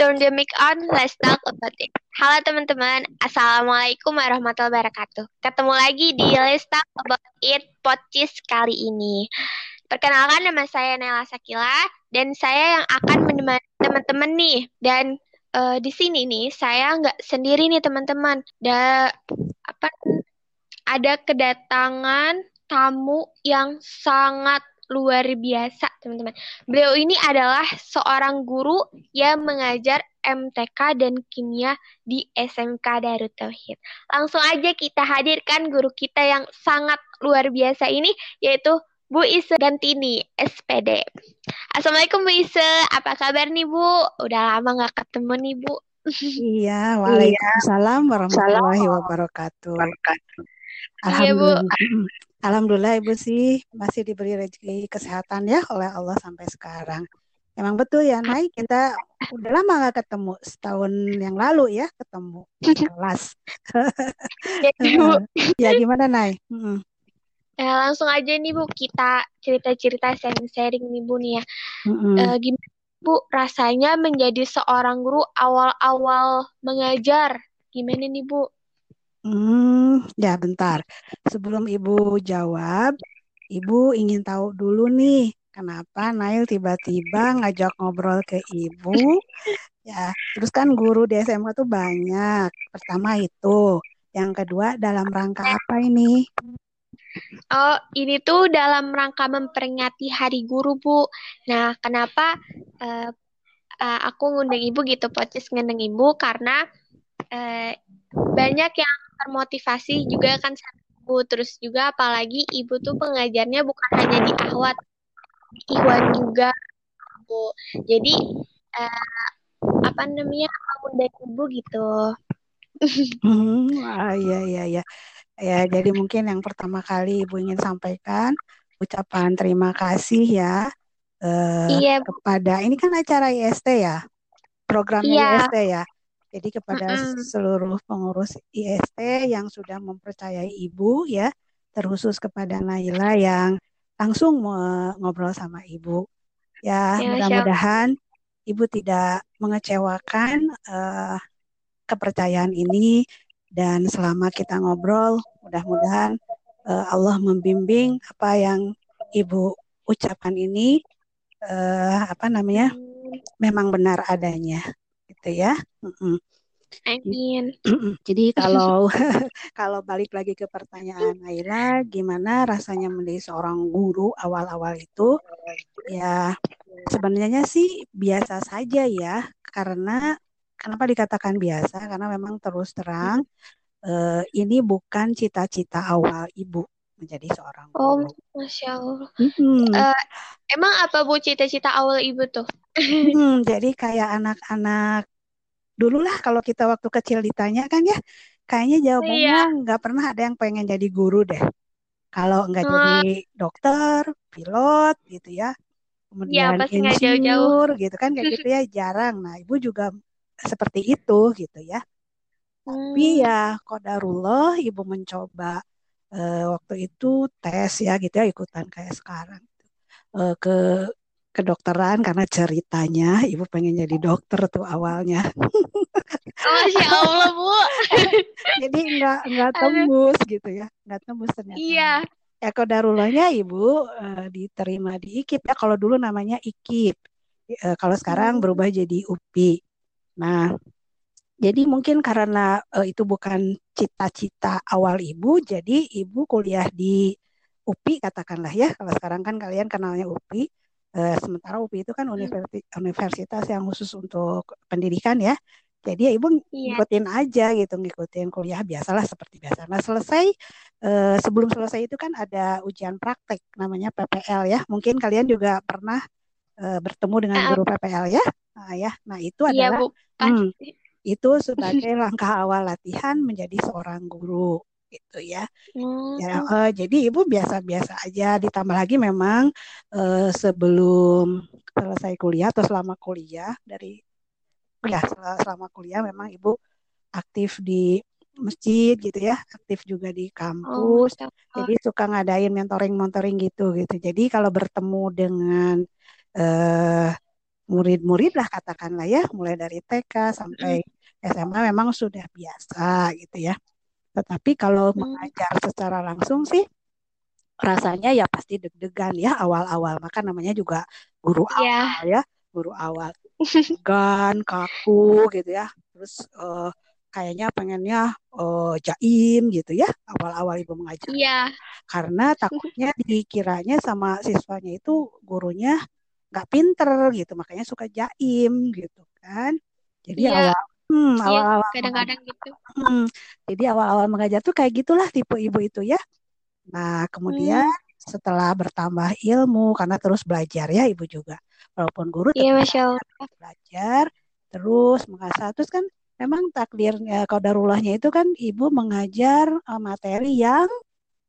turn the mic on, let's talk about it. Halo teman-teman, Assalamualaikum warahmatullahi wabarakatuh. Ketemu lagi di Let's Talk About It podcast kali ini. Perkenalkan nama saya Nela Sakila dan saya yang akan menemani teman-teman nih. Dan uh, di sini nih saya nggak sendiri nih teman-teman. Da apa ada kedatangan tamu yang sangat luar biasa, teman-teman. Beliau ini adalah seorang guru yang mengajar MTK dan kimia di SMK Darut Tauhid. Langsung aja kita hadirkan guru kita yang sangat luar biasa ini, yaitu Bu Ise Gantini, SPD. Assalamualaikum Bu Ise, apa kabar nih Bu? Udah lama nggak ketemu nih Bu. Iya, waalaikumsalam warahmatullahi wabarakatuh. Alhamdulillah. Iya, Bu. Alhamdulillah Ibu sih masih diberi rezeki kesehatan ya oleh Allah sampai sekarang. Emang betul ya Nay, kita udah lama nggak ketemu setahun yang lalu ya ketemu kelas. ya, ya gimana Nay? Hmm. Ya, langsung aja nih Bu kita cerita-cerita sharing-sharing nih Bu nih ya. Hmm. Uh, gimana Bu rasanya menjadi seorang guru awal-awal mengajar? Gimana nih Bu? Hmm, ya bentar. Sebelum Ibu jawab, Ibu ingin tahu dulu nih, kenapa Nail tiba-tiba ngajak ngobrol ke Ibu? Ya, terus kan guru di SMA tuh banyak. Pertama itu, yang kedua dalam rangka apa ini? Oh, ini tuh dalam rangka memperingati Hari Guru, Bu. Nah, kenapa uh, uh, aku ngundang Ibu gitu, podcast ngundang Ibu karena uh, banyak yang termotivasi juga kan ibu. Terus juga apalagi ibu tuh pengajarnya bukan hanya di ahwat di iwan juga. Bu. Jadi uh, apa namanya aku dari ibu gitu. Hmm, ah, iya iya iya. Ya jadi mungkin yang pertama kali ibu ingin sampaikan ucapan terima kasih ya uh, iya, kepada ini kan acara IST ya? Programnya iya. IST ya jadi kepada mm-hmm. seluruh pengurus IST yang sudah mempercayai Ibu ya, terkhusus kepada Naila yang langsung ngobrol sama Ibu. Ya, ya mudah-mudahan Ibu tidak mengecewakan uh, kepercayaan ini dan selama kita ngobrol, mudah-mudahan uh, Allah membimbing apa yang Ibu ucapkan ini uh, apa namanya memang benar adanya gitu ya. Amin. Jadi kalau kalau balik lagi ke pertanyaan Naila, gimana rasanya menjadi seorang guru awal-awal itu? Ya sebenarnya sih biasa saja ya, karena kenapa dikatakan biasa? Karena memang terus terang eh, ini bukan cita-cita awal ibu menjadi seorang oh, guru. Oh, masya Allah. Hmm. Uh, emang apa bu cita-cita awal ibu tuh? hmm, jadi kayak anak-anak dulu lah kalau kita waktu kecil ditanya kan ya kayaknya jawabannya iya. nggak iya. pernah ada yang pengen jadi guru deh kalau nggak uh, jadi dokter pilot gitu ya kemudian ya, insinyur gitu kan kayak gitu ya jarang nah ibu juga seperti itu gitu ya hmm. tapi ya kodarullah ibu mencoba uh, waktu itu tes ya gitu ya ikutan kayak sekarang uh, ke kedokteran karena ceritanya ibu pengen jadi dokter tuh awalnya. Masya Allah bu. jadi nggak nggak tembus Aduh. gitu ya, nggak tembus ternyata. Iya. Ya kodarullahnya ibu uh, diterima di IKIP ya kalau dulu namanya IKIP, uh, kalau sekarang hmm. berubah jadi UPI. Nah jadi mungkin karena uh, itu bukan cita-cita awal ibu, jadi ibu kuliah di UPI katakanlah ya. Kalau sekarang kan kalian kenalnya UPI Uh, sementara UPI itu kan universitas yang khusus untuk pendidikan ya. Jadi ya ibu iya. ngikutin aja gitu, ngikutin kuliah biasalah seperti biasa. Nah selesai uh, sebelum selesai itu kan ada ujian praktek namanya PPL ya. Mungkin kalian juga pernah uh, bertemu dengan guru PPL ya. Nah ya, nah itu iya, adalah Bu. Hmm, itu sebagai langkah awal latihan menjadi seorang guru gitu ya. Hmm. Ya uh, jadi ibu biasa-biasa aja. Ditambah lagi memang uh, sebelum selesai kuliah atau selama kuliah dari ya selama kuliah memang ibu aktif di masjid gitu ya, aktif juga di kampus. Oh, jadi suka ngadain mentoring-mentoring gitu gitu. Jadi kalau bertemu dengan uh, murid-murid lah katakanlah ya, mulai dari TK sampai SMA memang sudah biasa gitu ya. Tetapi kalau mengajar secara langsung sih rasanya ya pasti deg-degan ya awal-awal. Maka namanya juga guru yeah. awal ya, guru awal. Gan, kaku gitu ya. Terus uh, kayaknya pengennya uh, jaim gitu ya awal-awal ibu mengajar. Iya. Karena takutnya dikiranya sama siswanya itu gurunya nggak pinter gitu makanya suka jaim gitu kan jadi yeah. awal hmm, iya, awal-awal kadang-kadang gitu. Hmm, jadi awal-awal mengajar tuh kayak gitulah tipe ibu itu ya. Nah kemudian hmm. setelah bertambah ilmu karena terus belajar ya ibu juga walaupun guru yeah, Masya Allah. belajar terus mengasah terus kan memang takdirnya kodarullahnya itu kan ibu mengajar uh, materi yang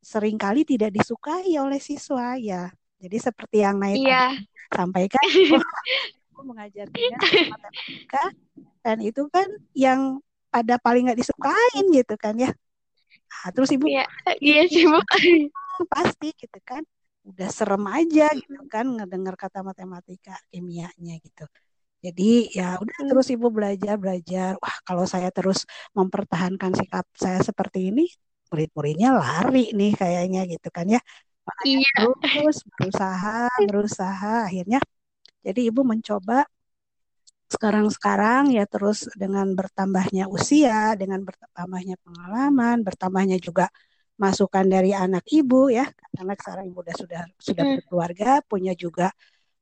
sering kali tidak disukai oleh siswa ya. Jadi seperti yang naik yeah sampaikan aku mengajarnya matematika dan itu kan yang pada paling nggak disukain gitu kan ya. Nah, terus ibu iya iya sih bu. Pasti gitu kan udah serem aja gitu kan ngedengar kata matematika kimianya gitu. Jadi ya udah hmm. terus ibu belajar belajar. Wah kalau saya terus mempertahankan sikap saya seperti ini murid-muridnya lari nih kayaknya gitu kan ya. Makanya iya. terus berusaha berusaha. Akhirnya jadi ibu mencoba sekarang-sekarang ya terus dengan bertambahnya usia dengan bertambahnya pengalaman bertambahnya juga masukan dari anak ibu ya. Karena sekarang ibu sudah sudah sudah hmm. berkeluarga punya juga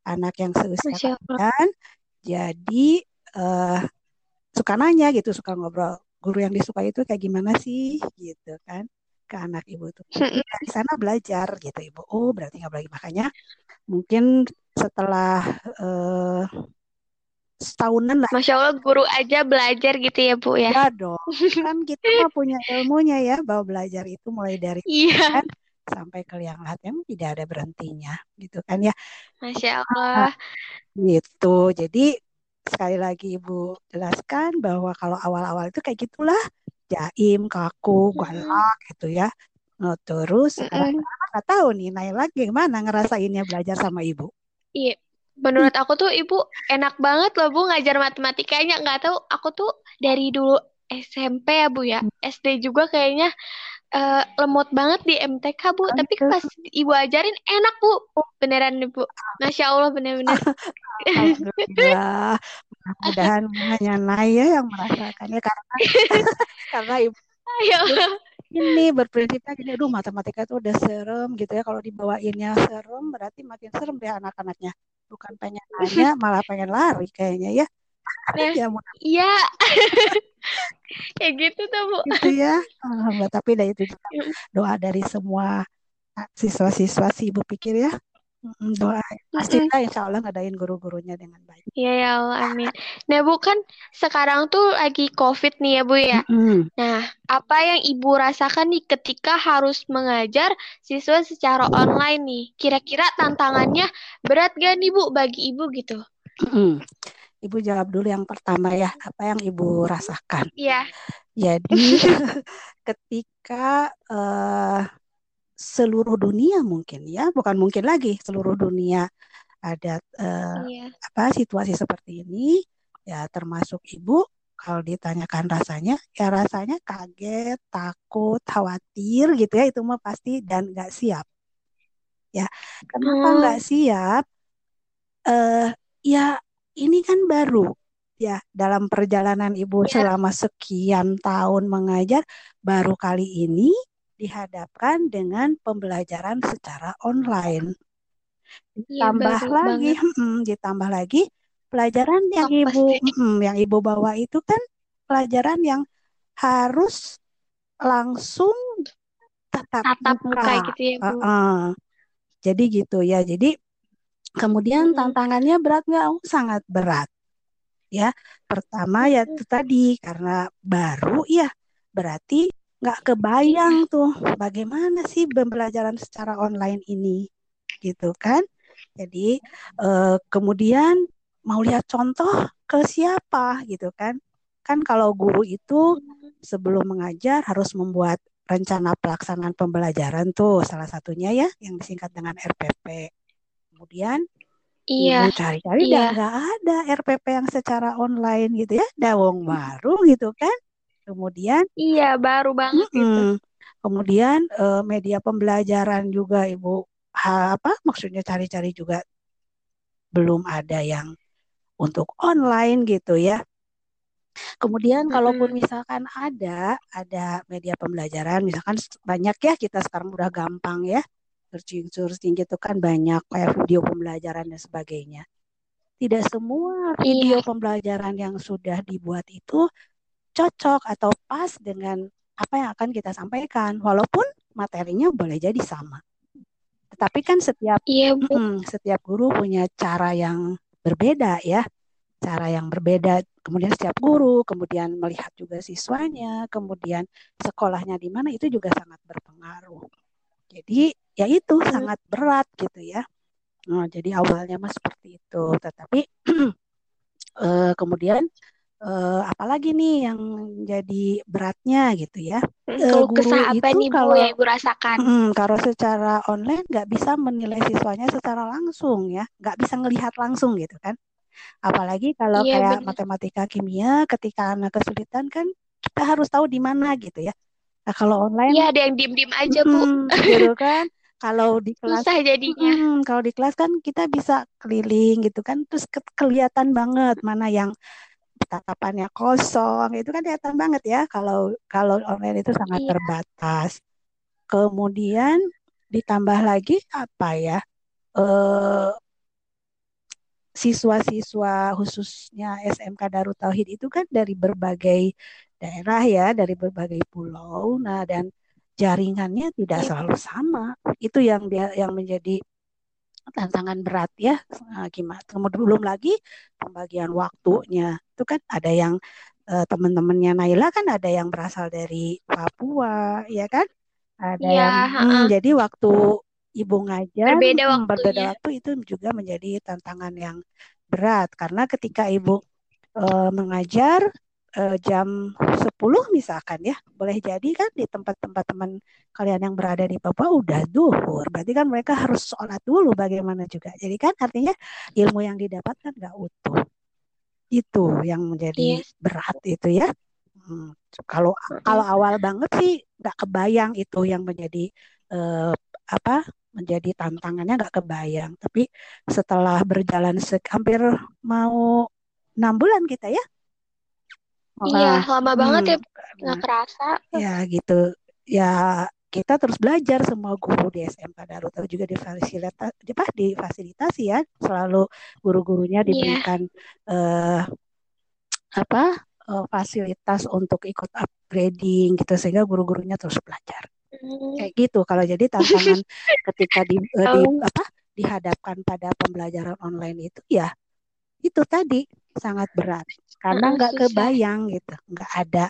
anak yang seusia kalian jadi uh, suka nanya gitu suka ngobrol. Guru yang disukai itu kayak gimana sih? Gitu kan ke anak ibu tuh. Dari sana belajar gitu ibu. Oh berarti nggak lagi makanya mungkin setelah uh, setahunan lah. Masya Allah guru aja belajar gitu ya bu ya? Ya dong. Kan kita mah punya ilmunya ya bahwa belajar itu mulai dari iya. kan sampai ke yang yang tidak ada berhentinya gitu kan ya? Masya Allah. Nah, gitu. Jadi sekali lagi ibu jelaskan bahwa kalau awal-awal itu kayak gitulah. Jaim, kaku, galak gitu ya. Nah, terus nggak tahu nih Naila gimana ngerasainnya belajar sama ibu? Iya, menurut aku tuh ibu enak banget loh bu ngajar matematikanya. Nggak tahu aku tuh dari dulu SMP ya bu ya, SD juga kayaknya uh, lemot banget di MTK bu. Tapi pas ibu ajarin enak bu, beneran ibu. Masya Allah bener-bener. Alhamdulillah mudah-mudahan hanya Naya yang merasakannya karena karena ibu Ayo. Ini berprinsipnya gini aduh matematika itu udah serem gitu ya. Kalau dibawainnya serem berarti makin serem deh anak-anaknya. Bukan pengen nanya malah pengen lari kayaknya ya. Nah, ya iya. Kayak gitu tuh bu. Gitu ya. Alhamdulillah tapi dari itu doa dari semua siswa-siswa sih ibu pikir ya doa pasti kita insya Allah ngadain guru-gurunya dengan baik. Iya ya Allah amin. Nah Bu kan sekarang tuh lagi COVID nih ya Bu ya. Mm-hmm. Nah apa yang Ibu rasakan nih ketika harus mengajar siswa secara online nih? Kira-kira tantangannya berat gak nih Bu bagi Ibu gitu? Mm-hmm. Ibu jawab dulu yang pertama ya, apa yang Ibu rasakan? Iya. Jadi ketika uh, seluruh dunia mungkin ya, bukan mungkin lagi seluruh dunia ada uh, iya. apa situasi seperti ini ya termasuk ibu kalau ditanyakan rasanya ya rasanya kaget, takut, khawatir gitu ya itu mah pasti dan nggak siap. Ya, kenapa hmm. nggak siap? Eh uh, ya ini kan baru ya dalam perjalanan ibu ya. selama sekian tahun mengajar baru kali ini dihadapkan dengan pembelajaran secara online. Iya, ditambah ya, lagi, hmm, ditambah lagi pelajaran yang oh, ibu hmm, yang ibu bawa itu kan pelajaran yang harus langsung tatap, tatap muka. muka gitu ya bu. Uh -uh. Jadi gitu ya. Jadi kemudian tantangannya berat nggak? Oh, sangat berat. Ya, pertama ya itu tadi karena baru ya berarti nggak kebayang tuh bagaimana sih pembelajaran secara online ini gitu kan jadi eh, kemudian mau lihat contoh ke siapa gitu kan kan kalau guru itu sebelum mengajar harus membuat rencana pelaksanaan pembelajaran tuh salah satunya ya yang disingkat dengan RPP kemudian Iya. Cari-cari iya. udah nggak ada RPP yang secara online gitu ya, dawong baru gitu kan. Kemudian Iya, baru banget mm -mm. itu. Kemudian uh, media pembelajaran juga Ibu ha, apa maksudnya cari-cari juga belum ada yang untuk online gitu ya. Kemudian mm-hmm. kalaupun misalkan ada ada media pembelajaran, misalkan banyak ya kita sekarang udah gampang ya searching searching gitu kan banyak kayak video pembelajaran dan sebagainya. Tidak semua iya. video iya. pembelajaran yang sudah dibuat itu cocok atau pas dengan apa yang akan kita sampaikan, walaupun materinya boleh jadi sama. Tetapi kan setiap iya, mm, setiap guru punya cara yang berbeda ya cara yang berbeda. Kemudian setiap guru, kemudian melihat juga siswanya, kemudian sekolahnya di mana itu juga sangat berpengaruh. Jadi ya itu hmm. sangat berat gitu ya. Nah, jadi awalnya mah seperti itu, tetapi uh, kemudian uh, apalagi nih yang jadi beratnya gitu ya. Uh, guru apa nih kalau yang ibu rasakan? Hmm, kalau secara online nggak bisa menilai siswanya secara langsung ya, nggak bisa ngelihat langsung gitu kan. Apalagi kalau iya, kayak bener. matematika kimia ketika anak kesulitan kan kita harus tahu di mana gitu ya. Nah, kalau online Iya, ada yang diem-diem aja, Bu. gitu kan. Kalau di kelas Susah jadinya. Hmm, kalau di kelas kan kita bisa keliling gitu kan terus ke kelihatan banget mana yang tatapannya kosong itu kan kelihatan banget ya kalau kalau online itu sangat iya. terbatas. Kemudian ditambah lagi apa ya? Eh siswa-siswa khususnya SMK Darut Tauhid itu kan dari berbagai daerah ya, dari berbagai pulau. Nah, dan jaringannya tidak iya. selalu sama. Itu yang dia yang menjadi tantangan berat ya. Nah, gimana? Kemudian belum lagi pembagian waktunya. Itu kan ada yang uh, teman-temannya Naila kan ada yang berasal dari Papua, ya kan? Ada ya, yang hmm, jadi waktu ibu ngajar berbeda hmm, berbeda waktu itu juga menjadi tantangan yang berat karena ketika ibu uh, mengajar uh, jam 10 misalkan ya boleh jadi kan di tempat-tempat teman kalian yang berada di Papua udah duhur berarti kan mereka harus sholat dulu bagaimana juga jadi kan artinya ilmu yang didapatkan nggak utuh itu yang menjadi yes. berat itu ya hmm, kalau kalau awal banget sih nggak kebayang itu yang menjadi uh, apa menjadi tantangannya nggak kebayang. Tapi setelah berjalan hampir mau enam bulan kita ya. Iya, lama banget ya, hmm, nggak kerasa. Ya gitu. Ya kita terus belajar semua guru di SMK Darut juga difasilitasi di difasilitasi ya. Selalu guru-gurunya iya. diberikan yeah. uh, apa? Uh, fasilitas untuk ikut upgrading gitu sehingga guru-gurunya terus belajar. Kayak gitu. Kalau jadi tantangan ketika di, uh, di apa? Dihadapkan pada pembelajaran online itu ya itu tadi sangat berat karena nggak kebayang gitu nggak ada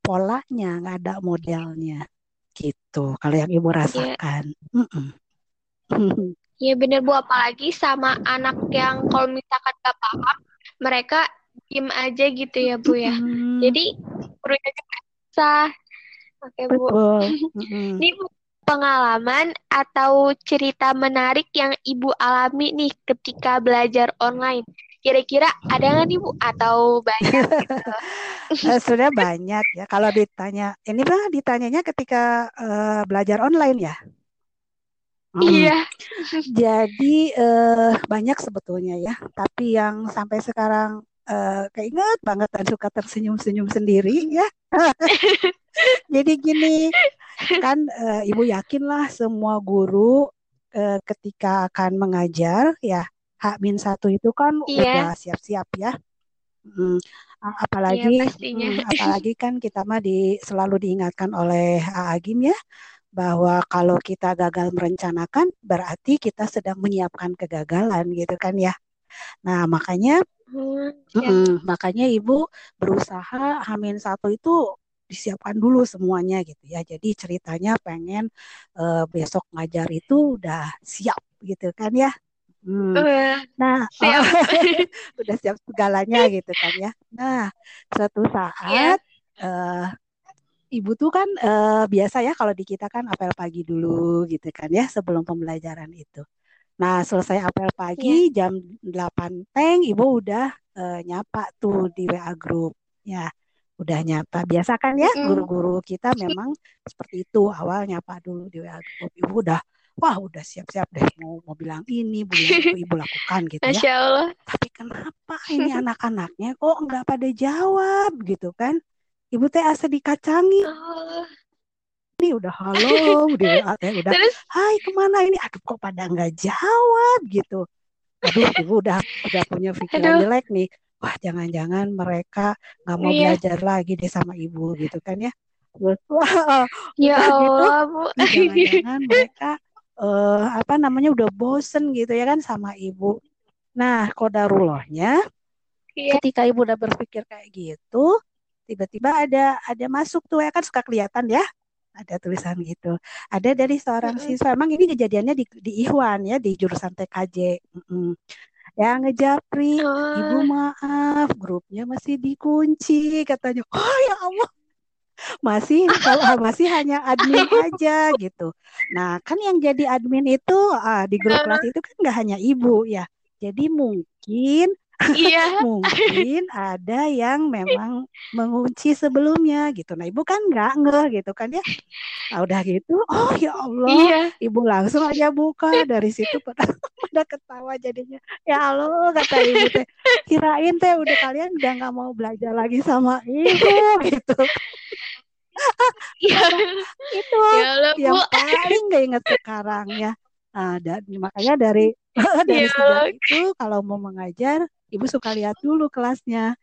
polanya nggak ada modelnya gitu kalau yang ibu iya. rasakan Iya bener Bu, apalagi sama anak yang kalau misalkan gak paham, mereka diem aja gitu ya Bu ya. Hmm. Jadi gurunya susah, Oke, Bu. Betul. Ini pengalaman atau cerita menarik yang Ibu alami nih ketika belajar online. Kira-kira ada nggak nih Bu atau banyak gitu? Eh, sudah banyak ya. Kalau ditanya, ini lah ditanyanya ketika uh, belajar online ya. Hmm. Iya. Jadi uh, banyak sebetulnya ya. Tapi yang sampai sekarang uh, keinget banget dan suka tersenyum-senyum sendiri ya. Jadi gini, kan uh, Ibu yakinlah semua guru uh, ketika akan mengajar ya hak min satu itu kan iya. udah siap-siap ya. Hmm, apalagi iya, hmm, apalagi kan kita mah di selalu diingatkan oleh Agim ya bahwa kalau kita gagal merencanakan berarti kita sedang menyiapkan kegagalan gitu kan ya. Nah, makanya Hmm, ya. makanya ibu berusaha Hamin satu itu disiapkan dulu semuanya gitu ya. Jadi ceritanya pengen uh, besok ngajar itu udah siap gitu kan ya. Hmm. Nah, siap. udah siap segalanya gitu kan ya. Nah, suatu saat yeah. uh, ibu tuh kan uh, biasa ya kalau di kita kan apel pagi dulu gitu kan ya sebelum pembelajaran itu. Nah, selesai apel pagi yeah. jam 8 teng ibu udah uh, nyapa tuh di WA grup. Ya, udah nyapa. Biasa kan ya guru-guru kita memang seperti itu awal nyapa dulu di WA grup. Ibu udah wah udah siap-siap deh mau mau bilang ini bilang itu ibu lakukan gitu ya. Masya Allah. Tapi kenapa ini anak-anaknya kok nggak pada jawab gitu kan? Ibu teh asa dikacangi. Oh ini udah halo udah eh, udah Terus? hai ke mana ini aduh kok pada nggak jawab gitu aduh ibu udah udah punya pikiran jelek nih wah jangan-jangan mereka nggak mau iya. belajar lagi deh sama ibu gitu kan ya terus wah ya Allah gitu, bu jangan-jangan mereka uh, apa namanya udah bosen gitu ya kan sama ibu nah kodarulohnya iya. ketika ibu udah berpikir kayak gitu tiba-tiba ada ada masuk tuh ya kan suka kelihatan ya ada tulisan gitu. Ada dari seorang mm -hmm. siswa. Emang ini kejadiannya di, di Ikhwan ya di jurusan TKJ. Mm -hmm. Ya ngejapri, oh. ibu maaf, grupnya masih dikunci katanya. Oh ya Allah, masih kalau masih hanya admin aja gitu. Nah kan yang jadi admin itu uh, di grup kelas itu kan nggak hanya ibu ya. Jadi mungkin Iya. Mungkin ada yang memang mengunci sebelumnya gitu. Nah, ibu kan nggak ngeh gitu kan ya. Nah, udah gitu, oh ya Allah, iya. ibu langsung aja buka dari situ pada pada ketawa jadinya. Ya Allah kata ibu teh, kirain teh udah kalian udah nggak mau belajar lagi sama ibu gitu. Ya, itu ya Allah, yang Bu. paling gak inget sekarang ya. Nah, dan makanya dari dari ya sejak itu kalau mau mengajar ibu suka lihat dulu kelasnya.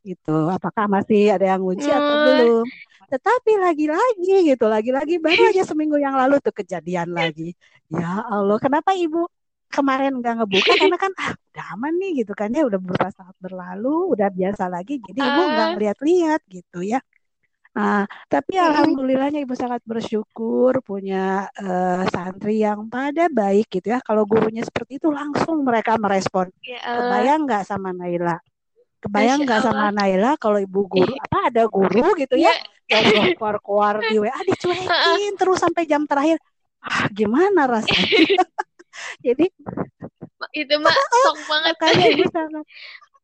Gitu. Apakah masih ada yang kunci hmm. atau belum? Tetapi lagi-lagi gitu lagi-lagi baru aja seminggu yang lalu tuh kejadian lagi. Ya Allah kenapa ibu kemarin nggak ngebuka? Karena kan ah udah aman nih gitu kan ya. Udah beberapa saat berlalu udah biasa lagi. Jadi ibu nggak uh. lihat-lihat gitu ya Nah, tapi alhamdulillahnya ibu sangat bersyukur punya uh, santri yang pada baik gitu ya. Kalau gurunya seperti itu langsung mereka merespon. Ya Kebayang nggak sama Naila? Kebayang nggak sama Naila kalau ibu guru apa ada guru gitu ya, ya. yang keluar-keluar di WA dicuekin terus sampai jam terakhir. Ah, gimana rasanya? Jadi itu mah sok banget kan ibu sangat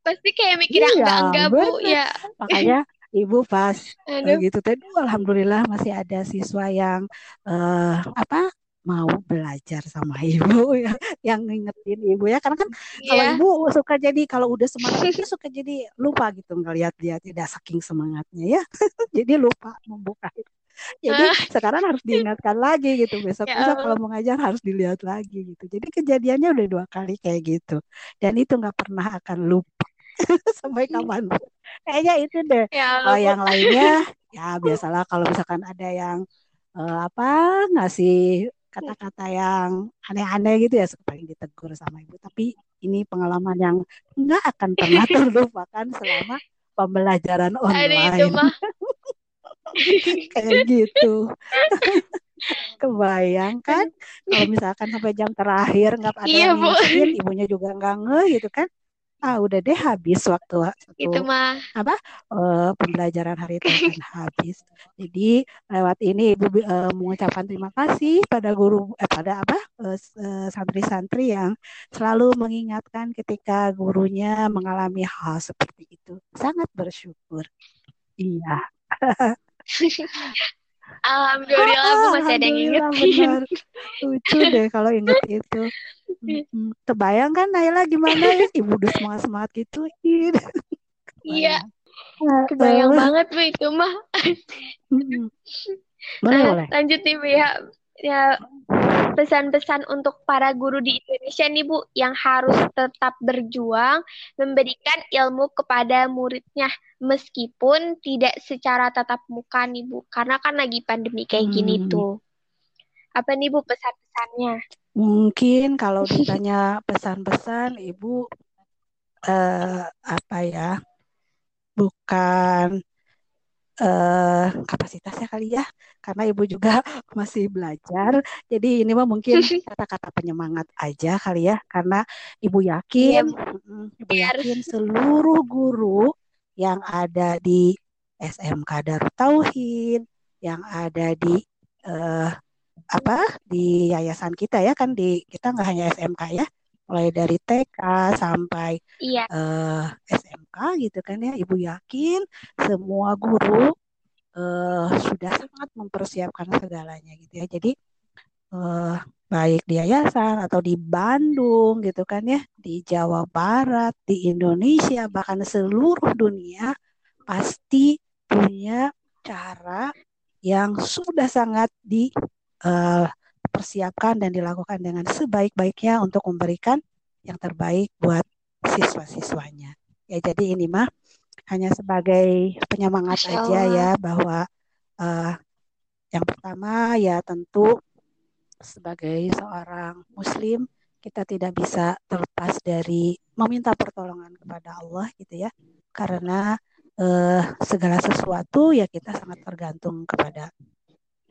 pasti kayak mikir iya, enggak enggak bu ya makanya ibu pas uh, gitu tadi alhamdulillah masih ada siswa yang uh, apa mau belajar sama ibu ya yang ngingetin ibu ya. Karena kan yeah. kalau ibu suka jadi kalau udah semangat dia suka jadi lupa gitu ngelihat dia tidak saking semangatnya ya. Jadi lupa membuka itu. Jadi sekarang harus diingatkan lagi gitu besok ya besok kalau mau ngajar harus dilihat lagi gitu. Jadi kejadiannya udah dua kali kayak gitu. Dan itu nggak pernah akan lupa sampai kapan kayaknya itu deh. Ya, kalau yang lainnya ya biasalah kalau misalkan ada yang uh, apa ngasih kata-kata yang aneh-aneh gitu ya paling ditegur sama ibu. Tapi ini pengalaman yang nggak akan pernah terlupakan selama pembelajaran online. kayak gitu. Kebayang kan? Kalau misalkan sampai jam terakhir nggak ada iya, yang ibunya juga nggak nge gitu kan ah udah deh habis waktu waktu itu mah. apa uh, pembelajaran hari itu habis. Jadi lewat ini ibu uh, mengucapkan terima kasih pada guru eh, pada apa santri santri-santri yang selalu mengingatkan ketika gurunya mengalami hal seperti itu. Sangat bersyukur. Iya Alhamdulillah aku masih ada yang ingetin. Lucu deh kalau inget itu. Terbayang kan Naila gimana ya? Ibu udah semangat semangat gitu. Iya. Kebayang banget bu itu mah. Boleh, nah, boleh. Lanjut nih bu ya. Ya pesan-pesan untuk para guru di Indonesia nih Bu yang harus tetap berjuang memberikan ilmu kepada muridnya meskipun tidak secara tatap muka nih Bu karena kan lagi pandemi kayak hmm. gini tuh. Apa nih Bu pesan-pesannya? Mungkin kalau ditanya pesan-pesan Ibu eh, apa ya? Bukan uh, kapasitasnya kali ya karena ibu juga masih belajar jadi ini mah mungkin kata-kata penyemangat aja kali ya karena ibu yakin yeah. ibu yakin seluruh guru yang ada di SMK Darut Tauhid yang ada di uh, apa di yayasan kita ya kan di kita nggak hanya SMK ya mulai dari TK sampai iya. uh, eh, SMK gitu kan ya ibu yakin semua guru uh, sudah sangat mempersiapkan segalanya gitu ya jadi uh, baik di yayasan atau di Bandung gitu kan ya di Jawa Barat di Indonesia bahkan seluruh dunia pasti punya cara yang sudah sangat dipersiapkan eh, uh, dan dilakukan dengan sebaik-baiknya untuk memberikan yang terbaik buat siswa-siswanya. Ya jadi ini mah hanya sebagai penyemangat aja ya bahwa uh, yang pertama ya tentu sebagai seorang muslim kita tidak bisa terlepas dari meminta pertolongan kepada Allah gitu ya karena uh, segala sesuatu ya kita sangat tergantung kepada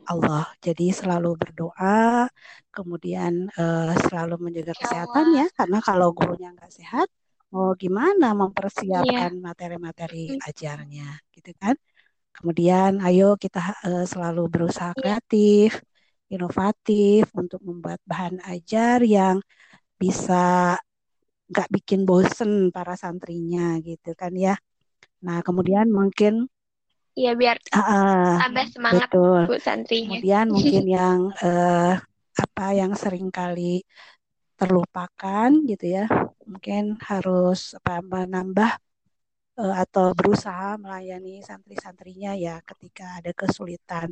Allah. Jadi selalu berdoa, kemudian uh, selalu menjaga ya kesehatannya karena kalau gurunya nggak sehat, mau gimana mempersiapkan iya. materi-materi yeah. ajarnya, gitu kan? Kemudian ayo kita uh, selalu berusaha yeah. kreatif, inovatif untuk membuat bahan ajar yang bisa nggak bikin bosen para santrinya gitu kan ya. Nah, kemudian mungkin Iya biar uh, tambah semangat betul. bu santrinya. Kemudian mungkin yang uh, apa yang sering kali terlupakan gitu ya, mungkin harus apa menambah uh, atau berusaha melayani santri-santrinya ya ketika ada kesulitan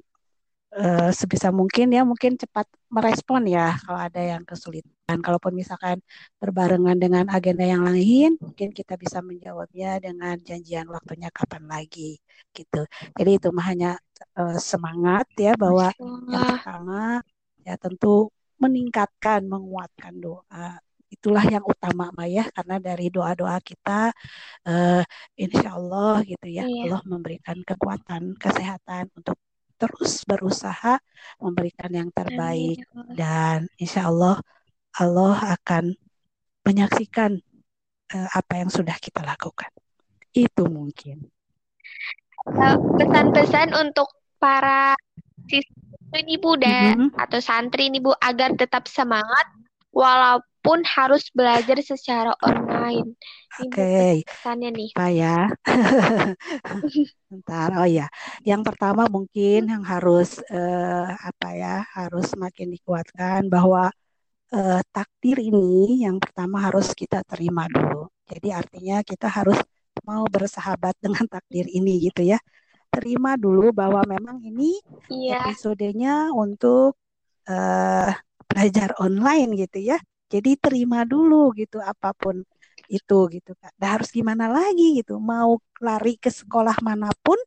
uh, sebisa mungkin ya mungkin cepat merespon ya kalau ada yang kesulitan. Kalaupun misalkan berbarengan dengan agenda yang lain, mungkin kita bisa menjawabnya dengan janjian waktunya kapan lagi gitu. Jadi itu mah hanya uh, semangat ya bahwa yang pertama ya tentu meningkatkan, menguatkan doa itulah yang utama Mbak ya karena dari doa-doa kita uh, insya Allah gitu ya iya. Allah memberikan kekuatan kesehatan untuk terus berusaha memberikan yang terbaik Amin. dan insya Allah Allah akan menyaksikan uh, apa yang sudah kita lakukan. Itu mungkin. Pesan-pesan untuk para siswa ini Bu dan mm-hmm. atau santri ini Bu agar tetap semangat walaupun harus belajar secara online. Oke. Okay. nih. Apa ya? Bentar. Oh ya. Yang pertama mungkin yang harus uh, apa ya? Harus semakin dikuatkan bahwa uh, takdir ini yang pertama harus kita terima dulu. Jadi artinya kita harus mau bersahabat dengan takdir ini gitu ya. Terima dulu bahwa memang ini yeah. episodenya untuk uh, belajar online gitu ya. Jadi terima dulu gitu apa pun itu gitu kan. Dan harus gimana lagi gitu. Mau lari ke sekolah mana pun,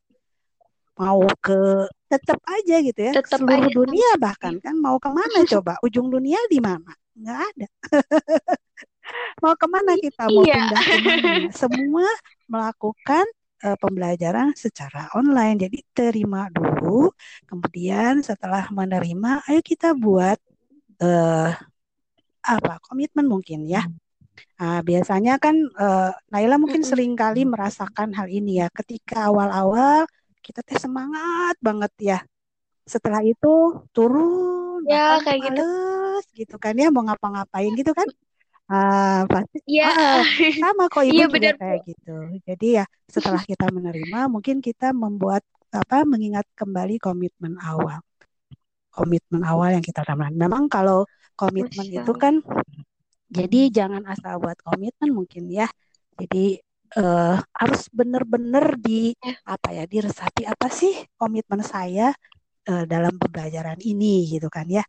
mau ke tetap aja gitu ya. Tetap Seluruh aja. dunia bahkan kan mau ke mana coba? Ujung dunia di mana? Nggak ada. mau ke mana kita? Mau iya. pindah ke mana? Semua melakukan uh, pembelajaran secara online. Jadi terima dulu, kemudian setelah menerima, ayo kita buat uh, apa komitmen mungkin ya Nah, biasanya kan uh, Naila mungkin mm -hmm. sering kali merasakan hal ini ya. Ketika awal-awal kita teh semangat banget ya. Setelah itu turun, ya kayak gitu. gitu kan ya mau ngapa-ngapain gitu kan. Uh, pasti ya. uh, sama kok ibu ya, juga bener. kayak gitu. Jadi ya setelah kita menerima mungkin kita membuat apa mengingat kembali komitmen awal. Komitmen awal yang kita lakukan. Memang kalau komitmen Masya. itu kan jadi jangan asal buat komitmen mungkin ya. Jadi uh, harus benar-benar di ya. apa ya diresapi apa sih komitmen saya uh, dalam pembelajaran ini gitu kan ya.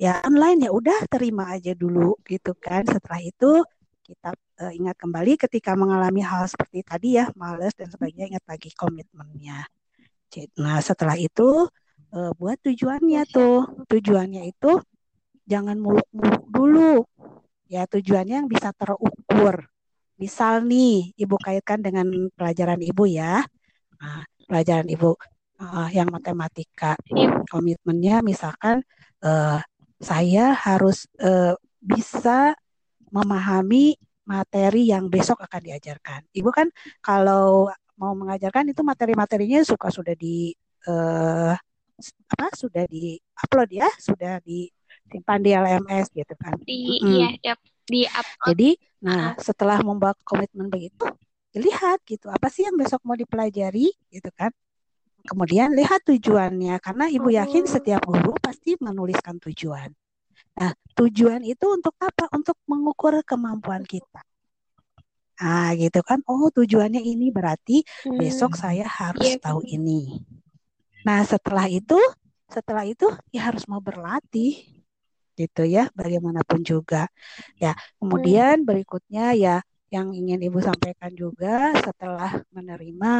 Ya online ya udah terima aja dulu gitu kan. Setelah itu kita uh, ingat kembali ketika mengalami hal seperti tadi ya males dan sebagainya ingat lagi komitmennya. Nah setelah itu uh, buat tujuannya tuh tujuannya itu jangan muluk-muluk dulu ya tujuannya yang bisa terukur. Misal nih, ibu kaitkan dengan pelajaran ibu ya. Nah, pelajaran ibu uh, yang matematika, komitmennya misalkan uh, saya harus uh, bisa memahami materi yang besok akan diajarkan. Ibu kan kalau mau mengajarkan itu materi-materinya suka sudah di uh, apa sudah di upload ya, sudah disimpan di LMS gitu kan. Di mm. iya, di upload. Jadi, nah setelah membuat komitmen begitu, lihat gitu apa sih yang besok mau dipelajari gitu kan. Kemudian lihat tujuannya karena ibu yakin oh. setiap guru pasti menuliskan tujuan. Nah, tujuan itu untuk apa? Untuk mengukur kemampuan kita. Ah, gitu kan. Oh, tujuannya ini berarti hmm. besok saya harus yeah. tahu ini. Nah, setelah itu, setelah itu ya harus mau berlatih gitu ya, bagaimanapun juga. Ya, kemudian hmm. berikutnya ya yang ingin Ibu sampaikan juga setelah menerima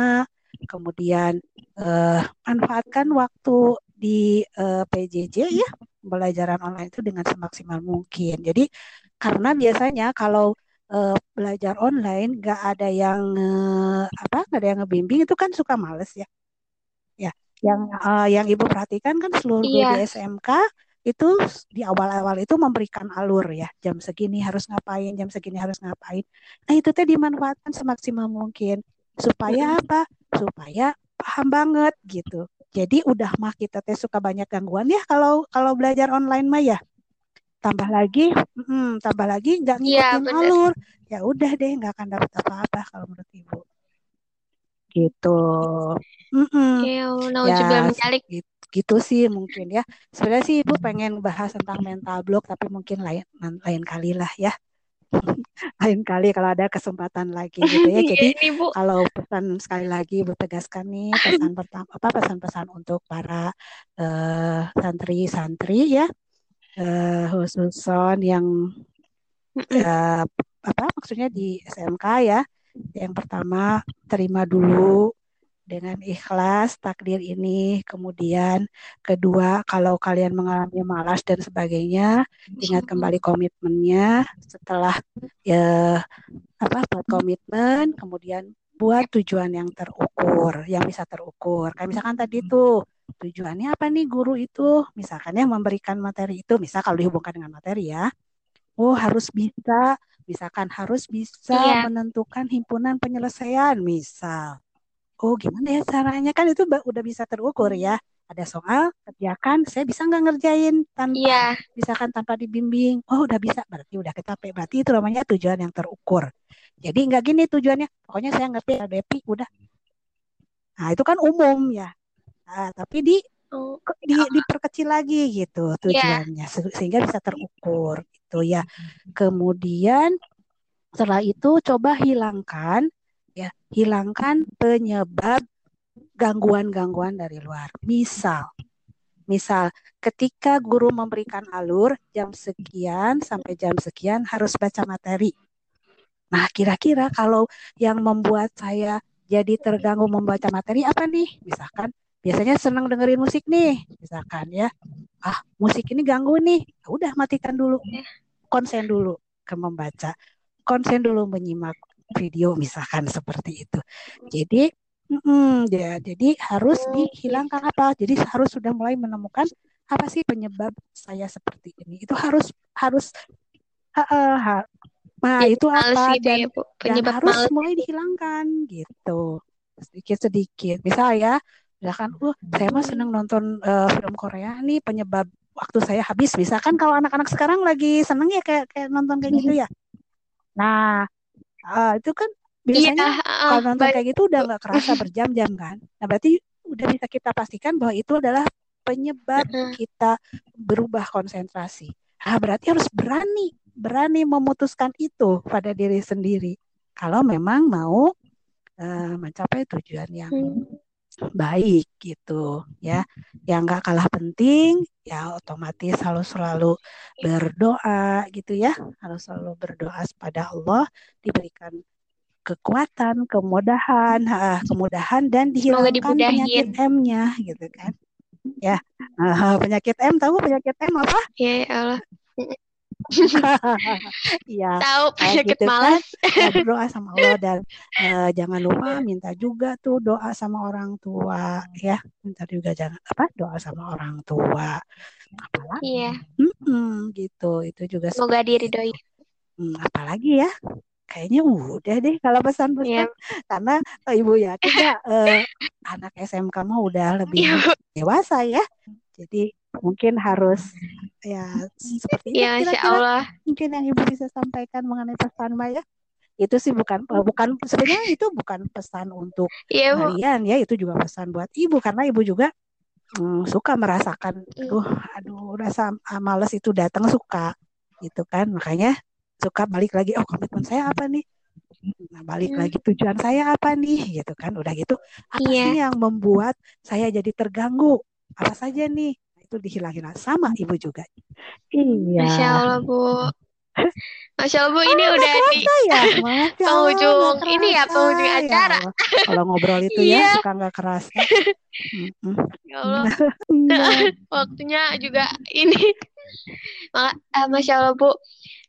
kemudian eh, manfaatkan waktu di eh, PJJ ya, pembelajaran online itu dengan semaksimal mungkin. Jadi karena biasanya kalau uh, belajar online nggak ada yang uh, apa nggak ada yang ngebimbing itu kan suka males ya ya yang uh, yang ibu perhatikan kan seluruh iya. di SMK itu di awal-awal itu memberikan alur ya jam segini harus ngapain jam segini harus ngapain. Nah itu teh dimanfaatkan semaksimal mungkin. Supaya apa? Supaya paham banget gitu. Jadi udah mah kita teh suka banyak gangguan ya kalau kalau belajar online mah ya. Tambah lagi hmm, tambah lagi nggak iya, ngikutin ya, alur. Ya udah deh nggak akan dapat apa-apa kalau menurut ibu. Gitu. Mm -mm. ya gitu, gitu sih mungkin ya sebenarnya sih ibu pengen bahas tentang mental block tapi mungkin lain lain kali lah ya lain kali kalau ada kesempatan lagi gitu ya. Jadi ini, Bu. kalau pesan sekali lagi ibu tegaskan nih pesan pertama apa pesan-pesan untuk para uh, santri-santri ya uh, khusus son yang uh, apa maksudnya di SMK ya. Yang pertama terima dulu dengan ikhlas takdir ini. Kemudian kedua kalau kalian mengalami malas dan sebagainya, ingat kembali komitmennya. Setelah ya apa buat komitmen, kemudian buat tujuan yang terukur, yang bisa terukur. Kayak misalkan tadi tuh tujuannya apa nih guru itu misalkan yang memberikan materi itu misal kalau dihubungkan dengan materi ya oh harus bisa misalkan harus bisa iya. menentukan himpunan penyelesaian misal oh gimana ya caranya kan itu udah bisa terukur ya ada soal kerjakan saya bisa nggak ngerjain tanpa iya. misalkan tanpa dibimbing oh udah bisa berarti udah kecape berarti itu namanya tujuan yang terukur jadi nggak gini tujuannya pokoknya saya ngerti LDP udah nah itu kan umum ya Nah, tapi di oh, di diperkecil lagi gitu iya. tujuannya yeah. sehingga bisa terukur gitu ya. Kemudian setelah itu coba hilangkan hilangkan penyebab gangguan-gangguan dari luar. Misal Misal, ketika guru memberikan alur jam sekian sampai jam sekian harus baca materi. Nah, kira-kira kalau yang membuat saya jadi terganggu membaca materi apa nih? Misalkan biasanya senang dengerin musik nih misalkan ya ah musik ini ganggu nih udah matikan dulu iya. konsen dulu ke membaca konsen dulu menyimak video misalkan seperti itu. Jadi mm, ya jadi harus oh, dihilangkan apa? Jadi harus sudah mulai menemukan apa sih penyebab saya seperti ini. Itu harus harus uh, uh, nah itu apa? gitu dan, ya, dan harus males. mulai dihilangkan gitu. Sedikit sedikit misal ya misalkan uh saya mah seneng nonton uh, film Korea nih penyebab waktu saya habis. Misalkan kalau anak-anak sekarang lagi seneng ya kayak kayak nonton kayak gitu ya. Nah uh, itu kan biasanya iya, uh, kalau nonton kayak gitu udah nggak kerasa berjam-jam kan. Nah berarti udah bisa kita pastikan bahwa itu adalah penyebab kita berubah konsentrasi. Ah berarti harus berani berani memutuskan itu pada diri sendiri. Kalau memang mau uh, mencapai tujuan yang hmm baik gitu ya. Yang nggak kalah penting ya otomatis harus selalu berdoa gitu ya. Harus selalu berdoa kepada Allah diberikan kekuatan kemudahan kemudahan dan dihilangkan penyakit M-nya gitu kan. Ya uh, penyakit M tahu penyakit M apa? Ya Allah Iya. Tahu penyakit gitu malas. Kan, berdoa sama Allah dan uh, jangan lupa minta juga tuh doa sama orang tua ya. Minta juga jangan apa doa sama orang tua. Apalagi? Iya. Hmm, gitu. Itu juga semoga diri doi. Hmm, apalagi ya? kayaknya udah deh kalau pesan-pesan yeah. karena oh, ibu ya tidak uh, anak SMK mah udah lebih yeah. dewasa ya jadi mungkin harus ya seperti itu ya, kira-kira mungkin yang ibu bisa sampaikan mengenai pesan Maya itu sih bukan uh, bukan sebenarnya itu bukan pesan untuk yeah, kalian ya itu juga pesan buat ibu. Karena ibu juga mm, suka merasakan iya. aduh aduh rasa males itu datang suka gitu kan. Makanya suka balik lagi oh komitmen saya apa nih? Nah balik hmm. lagi tujuan saya apa nih? Gitu kan. Udah gitu apa yeah. sih yang membuat saya jadi terganggu? Apa saja nih itu dihilangin sama ibu juga iya Masya Allah bu Masya Allah Bu ini oh, udah di ya? penghujung ini ya penghujung ya acara. Ya Kalau ngobrol itu ya iya. suka nggak kerasa. ya Allah. Iya. Waktunya juga ini. Eh, Masya Allah Bu.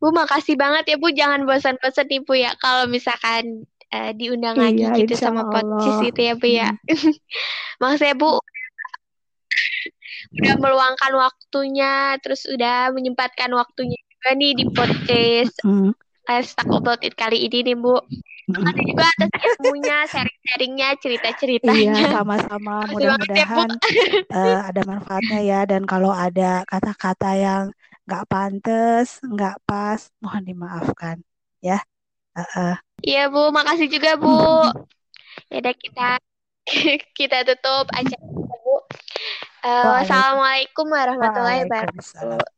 Bu makasih banget ya Bu. Jangan bosan-bosan nih Bu ya. Kalau misalkan uh, diundang iya, lagi gitu sama podcast itu ya Bu ya. Makasih ya Bu udah meluangkan waktunya terus udah menyempatkan waktunya juga nih di podcast mm. Talk About It kali ini nih Bu. Makasih juga atas ilmunya, sharing-sharingnya, cerita-ceritanya. Iya, sama-sama. Mudah-mudahan uh, ada manfaatnya ya. Dan kalau ada kata-kata yang nggak pantas, nggak pas, mohon dimaafkan. Ya. Uh -uh. Iya Bu, makasih juga Bu. ya kita kita tutup aja Bu. Uh, wassalamualaikum warahmatullahi wabarakatuh.